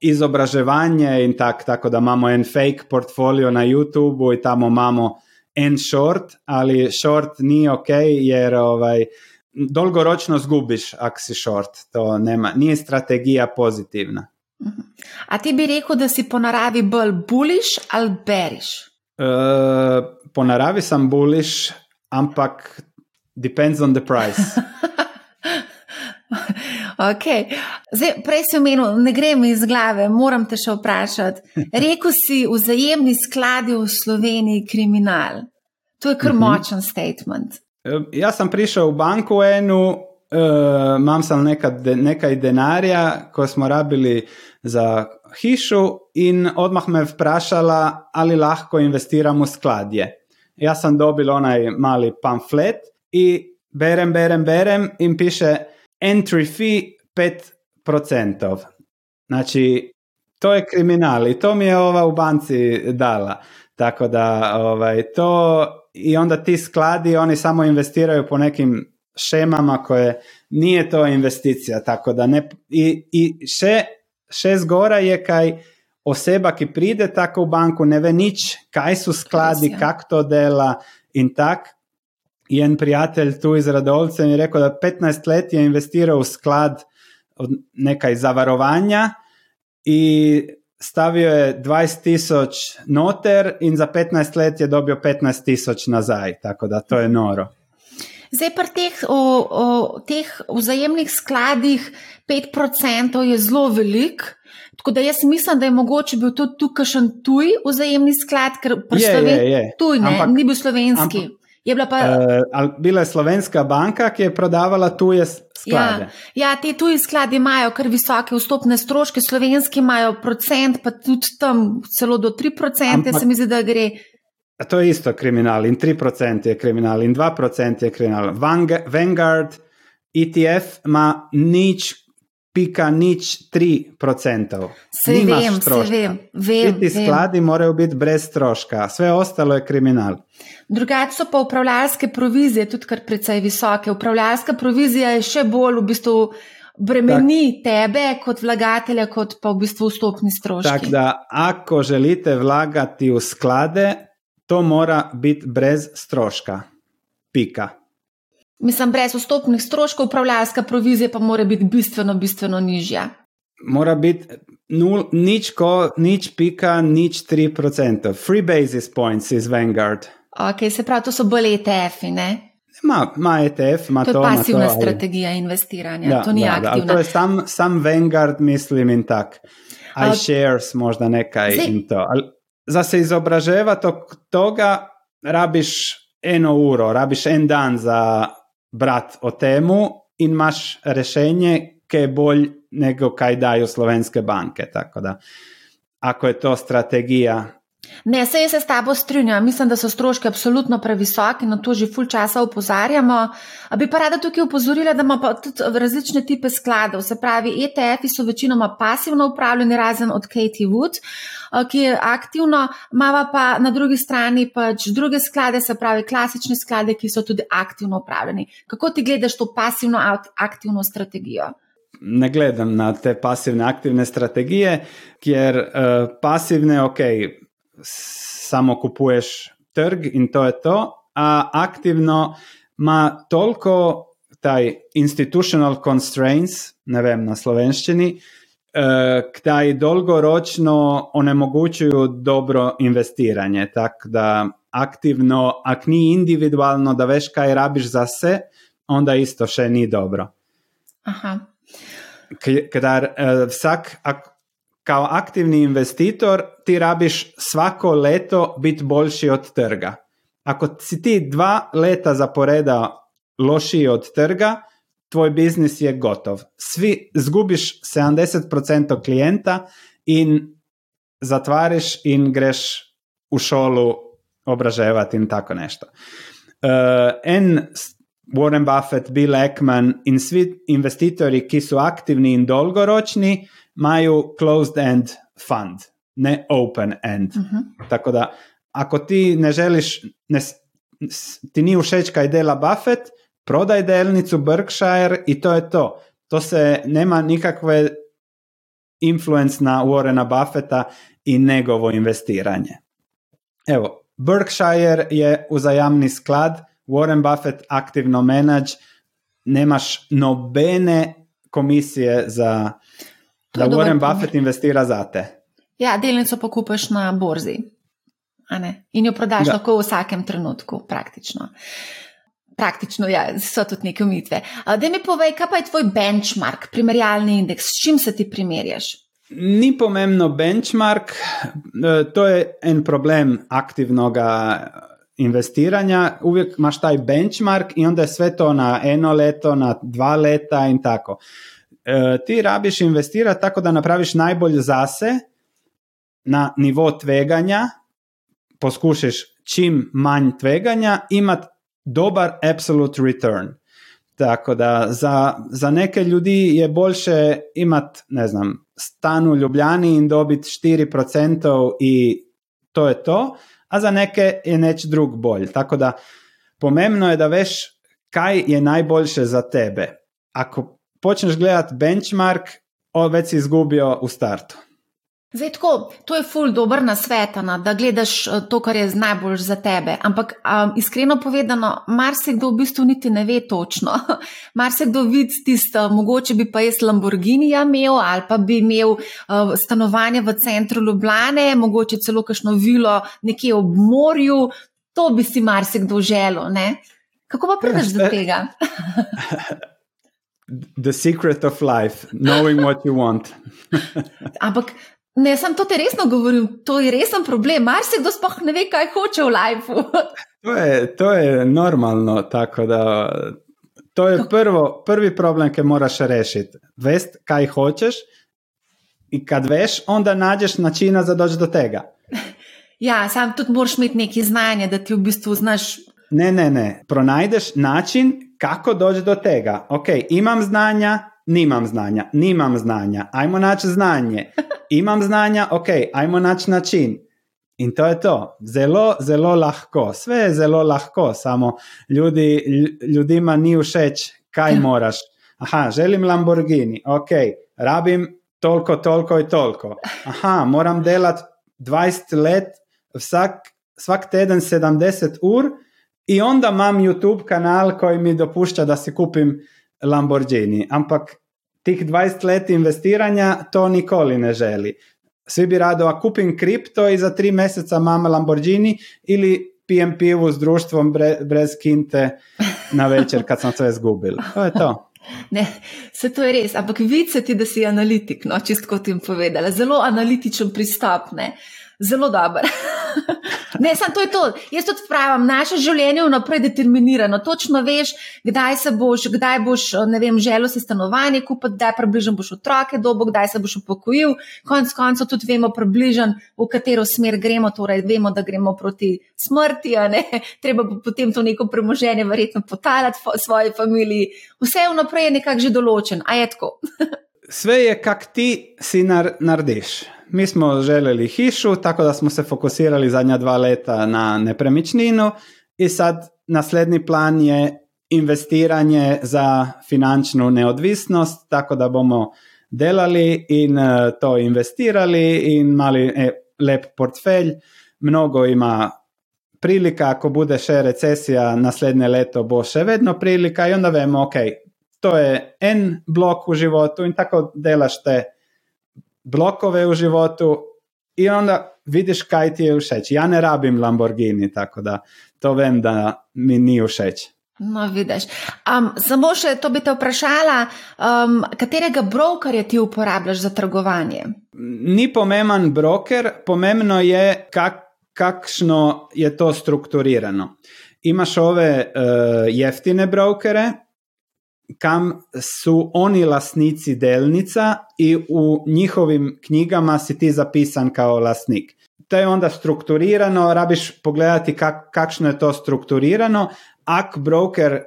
izobraževanje in tak, tako da imamo en fake portfolio na YouTubu in tamo imamo en short, ali short ni ok, jer ovaj, dolgoročno zgubiš, ako si short. To nema, nije strategija pozitivna. Mhm. A ti bi rekel, da si po naravi bolj buliš ali beriš? Uh, po naravi sem buliš, ampak depends on the price. (laughs) Okay. Zdaj, prej si omenil, ne grem iz glave, moram te še vprašati. (laughs) Rekl si, vzajemni skladi v Sloveniji kriminal. To je kar uh mhm. -huh. močen statement. Jaz sem prišel v banko eno, uh, imam sem nekaj, de, nekaj denarja, ko smo rabili za hišo, in odmah me vprašala, ali lahko investiram v skladje. Jaz sem dobil onaj mali pamflet in berem, berem, berem in piše entry fee 5%. Znači, to je kriminal i to mi je ova u banci dala. Tako da, ovaj, to i onda ti skladi, oni samo investiraju po nekim šemama koje nije to investicija, tako da ne, i, i še, še zgora je kaj oseba, ki pride tako v banku, ne ve nič, kaj su skladi, kak to dela in tak, en prijatelj tu iz Radovca mi je rekel, da 15 let je investiral v sklad od nekaj zavarovanja in stavio je 20 tisoč noter in za 15 let je dobil 15 tisoč nazaj, tako da to je noro. Zdaj, pri teh, o, o, teh vzajemnih skladih 5% je zelo velik. Tako da jaz mislim, da je mogoče bil tudi tukaj še tuj vzajemni sklad, ker je, je, je. tuj, ne, ampak, ni bil slovenski. Ampak, Je bila, pa, uh, bila je slovenska banka, ki je prodavala tuje sklade. Ja, ja te tuje sklade imajo kar visoke vstopne stroške, slovenski imajo procent, pa tudi tam celo do 3%, se mi zdi, da gre. To je isto kriminal in 3% je kriminal in 2% je kriminal. Vanguard ETF ima nič pika nič tri procentov. Se vem, se vem. vem Ti skladi morajo biti brez stroška, vse ostalo je kriminal. Drugače so pa upravljalske provizije tudi kar precej visoke. Upravljalska provizija je še bolj v bistvu bremeni tak, tebe kot vlagatelja, kot pa v bistvu vstopni stroški. Tako da, ako želite vlagati v sklade, to mora biti brez stroška. Pika. Mislim, brez vstopnih stroškov, upravljalska provizija pa mora biti bistveno, bistveno nižja. Mora biti nul, nič, ko, nič pika, nič 3%. Free basis points iz Vanguard. Ok, se pravi, to so bolj ETF-i, ne? Ma, ma ETF, ima to. To je pasivna to, strategija ali... investiranja, da, to ni da, aktivna. Da, to je sam, sam Vanguard, mislim, in tak. iShares, možda nekaj Zdaj... in to. Al, za se izobraževati toga, rabiš eno uro, rabiš en dan za brat o temu in imaš rešenje, ki je bolj nego kaj dajo slovenske banke. Tako da, ako je to strategija Ne, se jaz se s tabo strinjam. Mislim, da so stroški absolutno previsoki, na to že ful časa upozarjamo. A bi pa rada tukaj upozorila, da ima pa tudi različne type skladov. Se pravi, ETF-i so večinoma pasivno upravljeni, razen od Katie Wood, ki je aktivno, mava pa na drugi strani pač druge sklade, se pravi klasične sklade, ki so tudi aktivno upravljeni. Kako ti gledaš to pasivno aktivno strategijo? Ne gledam na te pasivne aktivne strategije, kjer uh, pasivne, ok, samo kupuješ trg in to je to, a aktivno ima toliko taj institutional constraints, ne vem na slovenščini, eh, kaj dolgoročno onemogućuju dobro investiranje. Tako da aktivno, ak ni individualno da veš kaj rabiš za se, onda isto še ni dobro. Aha. Kadar uh, vsak, ak, kao aktivni investitor ti rabiš svako leto biti boljši od trga. Ako si ti dva leta zaporeda lošiji od trga, tvoj biznis je gotov. Svi zgubiš 70% klijenta in zatvariš in greš u šolu obraževati in tako nešto. Uh, en Warren Buffett, Bill Ackman in svi investitori ki su aktivni in dolgoročni, imaju closed end fund, ne open end. Uh-huh. Tako da, ako ti ne želiš, ne, ti nije všeč kaj dela Buffett, prodaj delnicu Berkshire i to je to. To se nema nikakve influence na Warrena Buffetta i njegovo investiranje. Evo, Berkshire je vzajamni sklad, Warren Buffett aktivno menedž, nemaš nobene komisije za da Warren Buffett investira za te. Ja, delnico pa kupiš na borzi in jo prodaš ja. lahko v vsakem trenutku, praktično. Praktično, ja, so tudi neke umitve. Da mi povej, kaj pa je tvoj benchmark, primerjalni indeks, s čim se ti primerjaš? Ni pomembno benchmark, e, to je en problem aktivnega investiranja. Uvijek imaš taj benchmark in onda je sve to na eno leto, na dva leta in tako. E, ti rabiš investirati tako da napraviš najbolj zase na nivo tveganja, poskušaš čim manj tveganja, imati dobar absolute return. Tako da za, za neke ljudi je boljše imati, ne znam, stan u Ljubljani in dobiti 4% i to je to, a za neke je neč drug bolj. Tako da pomembno je da veš kaj je najboljše za tebe. Ako počneš gledati benchmark, već si izgubio u startu. Zdaj, tako, to je ful dobr na svet, da gledaš eh, to, kar je najbolj za tebe. Ampak um, iskreno povedano, marsikdo v bistvu niti ne ve točno. (laughs) marsikdo vidi tisto, mogoče bi pa jaz Lamborghini imel ali pa bi imel uh, stanovanje v centru Ljubljane, mogoče celo kakšno vilo nekje ob morju. To bi si marsikdo želel. Ne? Kako pa prideš do (laughs) tega? (laughs) The secret of life, knowing what you want. (laughs) Ampak ne, sem to te resno govoril, to je resen problem. Mar se kdo sploh ne ve, kaj hoče v lifeu. (laughs) to, je, to je normalno, tako da. To je prvo, prvi problem, ki moraš rešiti. Vest, kaj hočeš, in kad veš, onda nađeš načina za doći do tega. (laughs) Ja, sam tudi moraš imeti neki znanje, da ti v bistvu znaš. Ne, ne, ne. Pronajdeš način, kako doći do tega. Ok, imam znanja, nimam znanja, nimam znanja, ajmo naći znanje. Imam znanja, ok, ajmo naći način. In to je to. Zelo, zelo lahko. Sve je zelo lahko, samo ljudi, ljudima ni všeč, kaj (laughs) moraš. Aha, želim Lamborghini, ok, rabim toliko, toliko in toliko. Aha, moram delati 20 let, vsak, vsak teden 70 ur, in onda imam YouTube kanal, ki mi dopušča, da si kupim Lamborghini. Ampak tih 20 let investiranja to nikoli ne želi. Svi bi rado, a kupim kripto i za tri meseca imam Lamborghini ili pijem pivu s društvom brez kinte na večer kad sam sve izgubil. To je to. Ne, se to je res, ampak videti, da si analitik, no, čisto kot jim povedala, zelo analitičen pristop. Ne. Zelo dober. (laughs) ne, samo to je to. Jaz tudi pravim, naše življenje je vnaprej determinirano. Točno veš, kdaj se boš, kdaj boš, ne vem, želel si stanovanje kupiti, kdaj približno boš otroke dobo, kdaj se boš upokojil. Konec koncev tudi vemo približno, v katero smer gremo, torej vemo, da gremo proti smrti, (laughs) treba bo potem to neko premoženje verjetno potalati svoji familiji. Vse vnaprej je nekako že določen, a je tako. (laughs) Sve je, kak ti si nar narediš. Mi smo željeli hišu, tako da smo se fokusirali zadnja dva leta na nepremičninu i sad naslednji plan je investiranje za finančnu neodvisnost, tako da bomo delali in e, to investirali in mali e, lep portfelj. Mnogo ima prilika, ako bude še recesija naslednje leto, bo še vedno prilika i onda vemo, ok, to je en blok u životu i tako delaš te blokove u životu i onda vidiš kaj ti je všeč. Ja ne rabim Lamborghini, tako da to vem, da mi ni všeč. No, vidiš. Um, samo še to bi te vprašala, um, katerega brokerja ti uporabljaš za trgovanje? Ni pomemben broker, pomembno je, kak, kakšno je to strukturirano. Imaš ove uh, jeftine brokere, kam su oni lasnici delnica i u njihovim knjigama si ti zapisan kao lasnik. To je onda strukturirano, rabiš pogledati kak, kakšno je to strukturirano, ak broker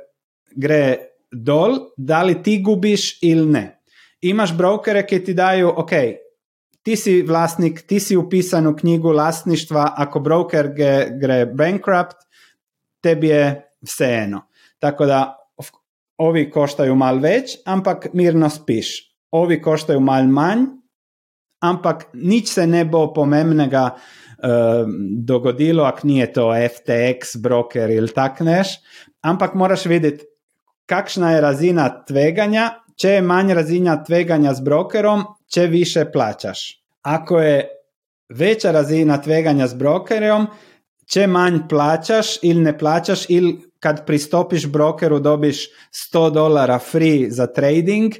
gre dol, da li ti gubiš ili ne. Imaš brokere koji ti daju, ok, ti si vlasnik, ti si upisan u knjigu vlasništva, ako broker gre bankrupt, tebi je vseeno. Tako da ovi koštaju mal več, ampak mirno spiš. Ovi koštaju mal manj, ampak nič se ne bo pomembnega dogodilo, ak nije to FTX broker ili tak neš, ampak moraš vidjeti kakšna je razina tveganja, če je manj razina tveganja s brokerom, če više plaćaš. Ako je veća razina tveganja s brokerom, če manj plaćaš ili ne plaćaš ili kad pristopiš brokeru dobiš 100 dolara free za trading,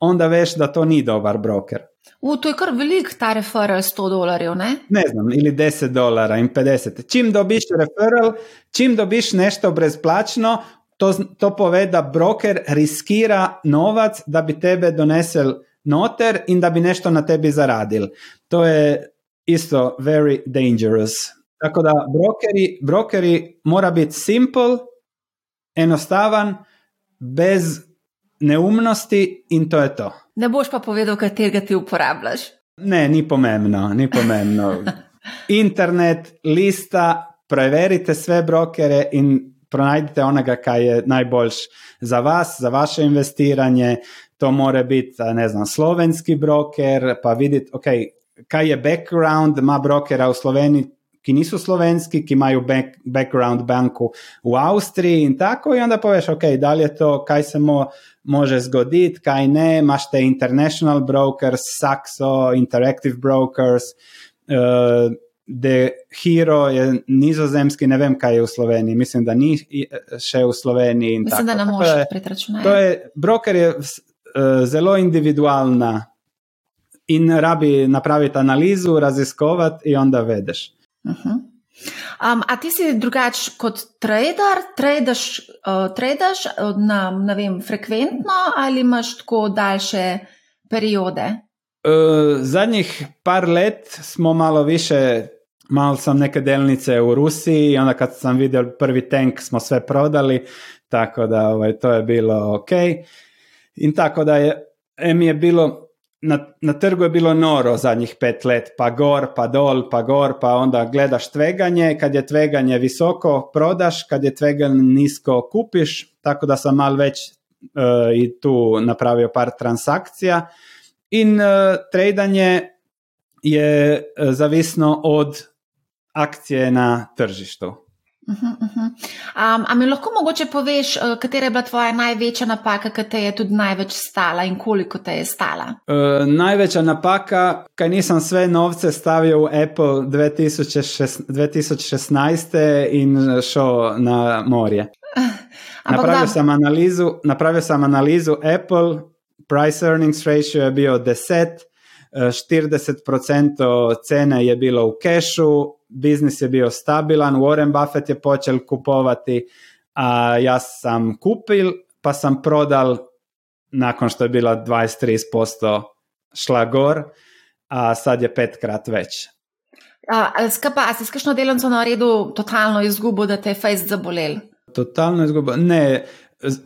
onda veš da to ni dobar broker. U, to je kar velik ta referral 100 dolarjev, ne? Ne znam, ili 10 dolara in 50. Čim dobiš referral, čim dobiš nešto brezplačno, to, to pove da broker riskira novac da bi tebe donesel noter in da bi nešto na tebi zaradil. To je isto very dangerous. Tako da brokeri, brokeri mora biti simple, enostavan, bez neumnosti in to je to. Ne boš pa povedal, katerega ti uporabljaš. Ne, ni pomembno, ni pomembno. (laughs) Internet, lista, preverite sve brokere in pronajdite onega, kaj je najboljš za vas, za vaše investiranje. To mora biti, ne znam, slovenski broker, pa videti, ok, kaj je background, ima brokera v Sloveniji, ki niso slovenski, ki imajo back, background banku v Avstriji in tako, in onda poveš, ok, da je to, kaj se mo, može zgoditi, kaj ne, imaš te international brokers, Saxo, Interactive Brokers, uh, The Hero je nizozemski, ne vem, kaj je v Sloveniji, mislim, da ni še v Sloveniji. Mislim, tako. da ne moreš pretračunati. To je, broker je uh, zelo individualna in rabi napraviti analizu, raziskovati in onda vedeš. Uh -huh. um, a ti si drugač kot trader, tradeš, uh, tradeš na, ne vem, frekventno ali imaš tako daljše periode? Uh, zadnjih par let smo malo više Mal sam neke delnice u Rusiji i onda kad sam vidio prvi tank smo sve prodali, tako da ovaj, to je bilo ok. I tako da je, em je bilo, na, na trgu je bilo noro zadnjih pet let, pa gor, pa dol, pa gor, pa onda gledaš tveganje, kad je tveganje visoko prodaš, kad je tveganje nisko kupiš, tako da sam mal već uh, i tu napravio par transakcija. In uh, tradanje je uh, zavisno od akcije na tržištu. Uh -huh, uh -huh. Um, a mi lahko mogoče poveš, uh, katera je bila tvoja največja napaka, ki te je tudi največ stala in koliko te je stala? Uh, največja napaka, kaj nisem sve novce stavil v Apple 2016, 2016 in šel na morje. napravil, sem analizu, napravil sem analizu Apple, price earnings ratio je bil 10, 40% cene je bilo v kešu, biznis je bio stabilan, Warren Buffett je počel kupovati, a ja sam kupil, pa sam prodal nakon što je bila 23% šla gor, a sad je petkrat već. A, skapa, a si s kakšno delnico naredil totalno izgubo, da te je face zabolel? Totalno izgubo. Ne,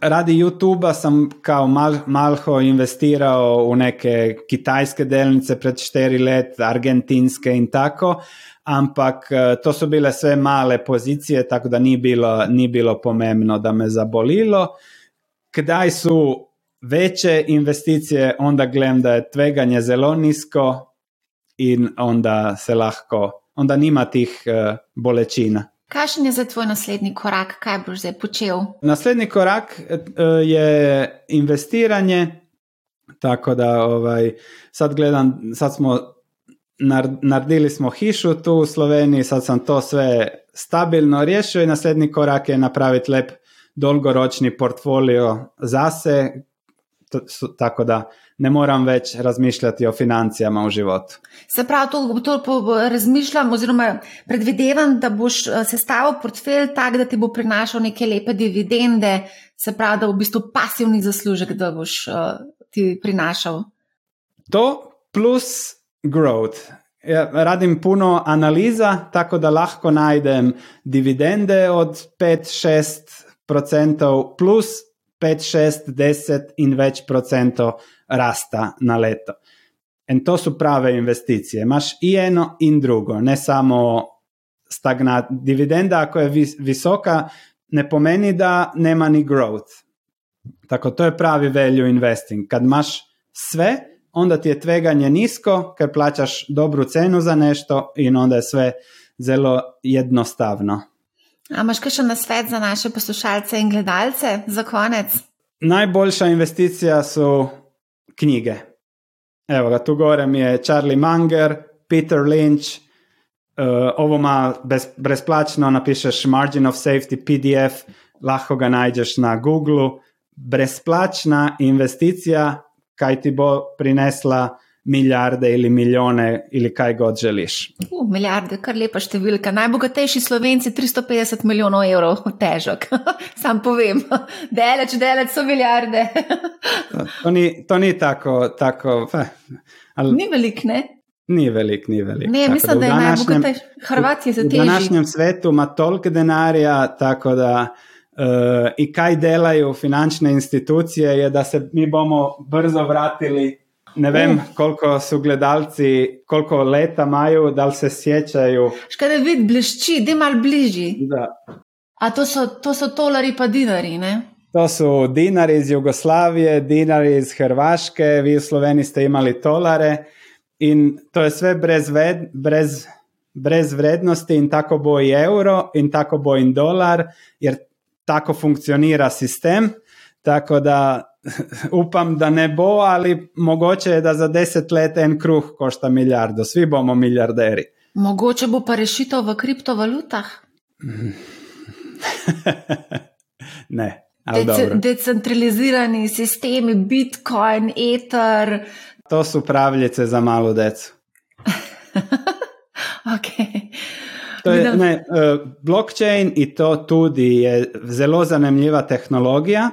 radi YouTube-a sam kao mal, malho investirao u neke kitajske delnice pred 4 let, argentinske in tako, ampak eh, to so bile sve male pozicije, tako da ni bilo, ni bilo pomembno da me zabolilo. Kdaj su veće investicije, onda gledam da je tveganje zelo nisko in onda se lahko, onda nima tih uh, bolečina. Kakšen je za tvoj naslednji korak, kaj boš zdaj počel? Naslednji korak uh, je investiranje, tako da ovaj, sad gledam, sad smo naredili smo hišu tu u Sloveniji, sad sam to sve stabilno riješio i naslednji korak je napraviti lep dolgoročni portfolio za se, tako da ne moram več razmišljati o financijama v životu. Se pravi, to, to razmišljam, oziroma predvidevam, da boš eh, sestavil portfelj tako, da ti bo prinašal neke lepe dividende, se pravi, da bo v bistvu pasivni zaslužek, da boš uh, ti prinašal. To plus growth. Ja, radim puno analiza, tako da lahko najdem dividende od 5-6% plus 5-6-10 in več procentov rasta na leto. In to su prave investicije. Imaš i eno in drugo, ne samo stagnat. Dividenda ako je vis visoka, ne pomeni da nema ni growth. Tako to je pravi value investing. Kad imaš sve, onda ti je tveganje nizko, ker plačaš dobru cenu za nešto in onda je sve zelo jednostavno. A imaš še na svet za naše poslušalce in gledalce za konec? Najboljša investicija so knjige. Evo tu gore je Charlie Munger, Peter Lynch, uh, ovo ima brez, brezplačno, napišeš Margin of Safety PDF, lahko ga najdeš na Google. Brezplačna investicija, kaj ti bo prinesla milijarde ali milijone ali kaj god želiš. Uh, milijarde, kar lepa številka. Najbogatejši slovenci, 350 milijonov evrov, težek. (laughs) Sam povem, (laughs) deleč, deleč so milijarde. to, ni, to ni tako. tako ali, ni velik, ne? Ni velik, ni velik. Ne, tako, mislim, da, da je najbogatejši. Hrvatski se teži. V današnjem svetu ima toliko denarja, tako da. Uh, in kaj delajo finančne institucije, je, da se mi bomo brzo vratili Ne vem, uh. koliko so gledalci, koliko leta imajo, da se sjećajo. Škaj da vidi, blešči, da je mal bližji. Da. A to so, to so tolari pa dinari, ne? To so dinari iz Jugoslavije, dinari iz Hrvaške, vi v Sloveniji ste imeli tolare in to je sve brez, ved, brez, brez vrednosti in tako bo i euro in tako bo in dolar, jer tako funkcionira sistem. Tako da (laughs) upam, da ne bo, ali mogoče je, da za deset let en kruh košta milijardo, svi bomo milijarderi. Mogoče bo pa rešitev v kriptovalutah? (laughs) ne. Dece decentralizirani sistemi, Bitcoin, Ether. To so pravljice za malo deco. (laughs) okay. To je, ne, uh, blockchain in to tudi je zelo zanimiva tehnologija.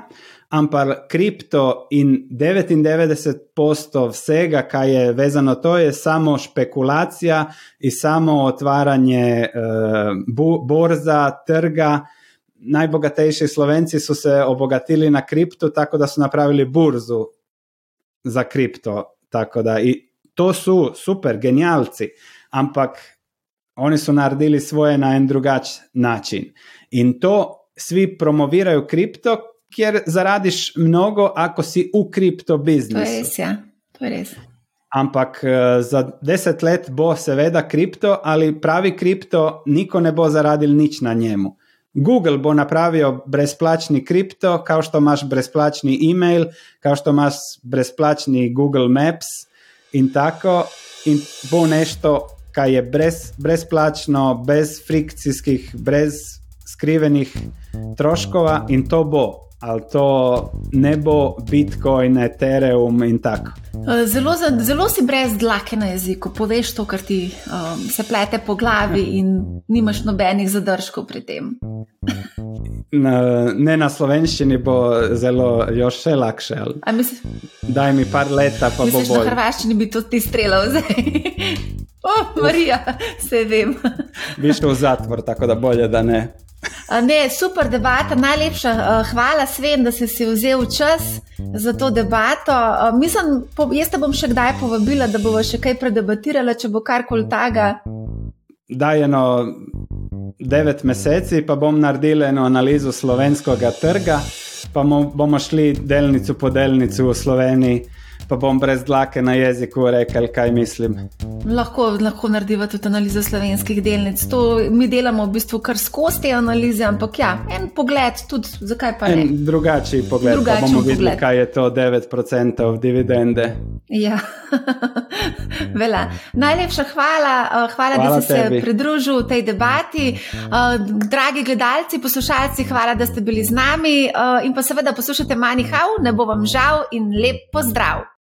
Ampak kripto in 99% vsega, kar je vezano to, je samo špekulacija in samo otvaranje uh, borza, trga. Najbogatejši slovenci so se obogatili na kripto, tako da so napravili burzu za kripto. Da, to so super, genialci, ampak oni so naredili svoje na en drugačen način. In to svi promovirajo kripto, kjer zaradiš mnogo, ako si v kripto biznisu. To je res, ja. To je res. Ampak uh, za deset let bo seveda kripto, ali pravi kripto, niko ne bo zaradil nič na njemu. Google bo napravil brezplačni kripto, kao što imaš brezplačni e-mail, kao što imaš brezplačni Google Maps in tako, in bo nešto, kar je brez, brezplačno, brez frikcijskih, brez skrivenih troškova in to bo ali to ne bo Bitcoin, Ethereum in tako. Eh, zelo, zelo si brez dlake na jeziku, poveš to, kar ti um, se plete po glavi, in nimaš nobenih zadržkov pri tem. (laughs) Na, ne na slovenščini bo zelo, još še lakše. Misli, Daj mi par leta, pa misliš, bo bolje. Na hrvaščini bi to ti streljal zdaj. (laughs) O, oh, Marija, se vem. Bi šel v zatvor, tako da bolje, da ne. Ne, super debata, najlepša. Hvala, Sven, da si si vzel čas za to debato. Mislim, jaz te bom še kdaj povabila, da bomo še kaj predebatirali, če bo karkoli taga. Daj eno devet meseci, pa bom naredila eno analizo slovenskega trga, pa bomo šli delnico po delnici v Sloveniji pa bom brez dlake na jeziku rekel, kaj mislim. Lahko, lahko narediva tudi analizo slovenskih delnic. To mi delamo v bistvu kar skozi te analize, ampak ja, en pogled tudi, zakaj pa ne. En drugačen pogled, da bomo videli, pogled. kaj je to 9% dividende. Ja, (laughs) Vela. Najlepša hvala, eh, hvala, hvala da si tebi. se pridružil tej debati. Eh, dragi gledalci, poslušalci, hvala, da ste bili z nami eh, in pa seveda poslušate Manihau, ne bo vam žal in lep pozdrav.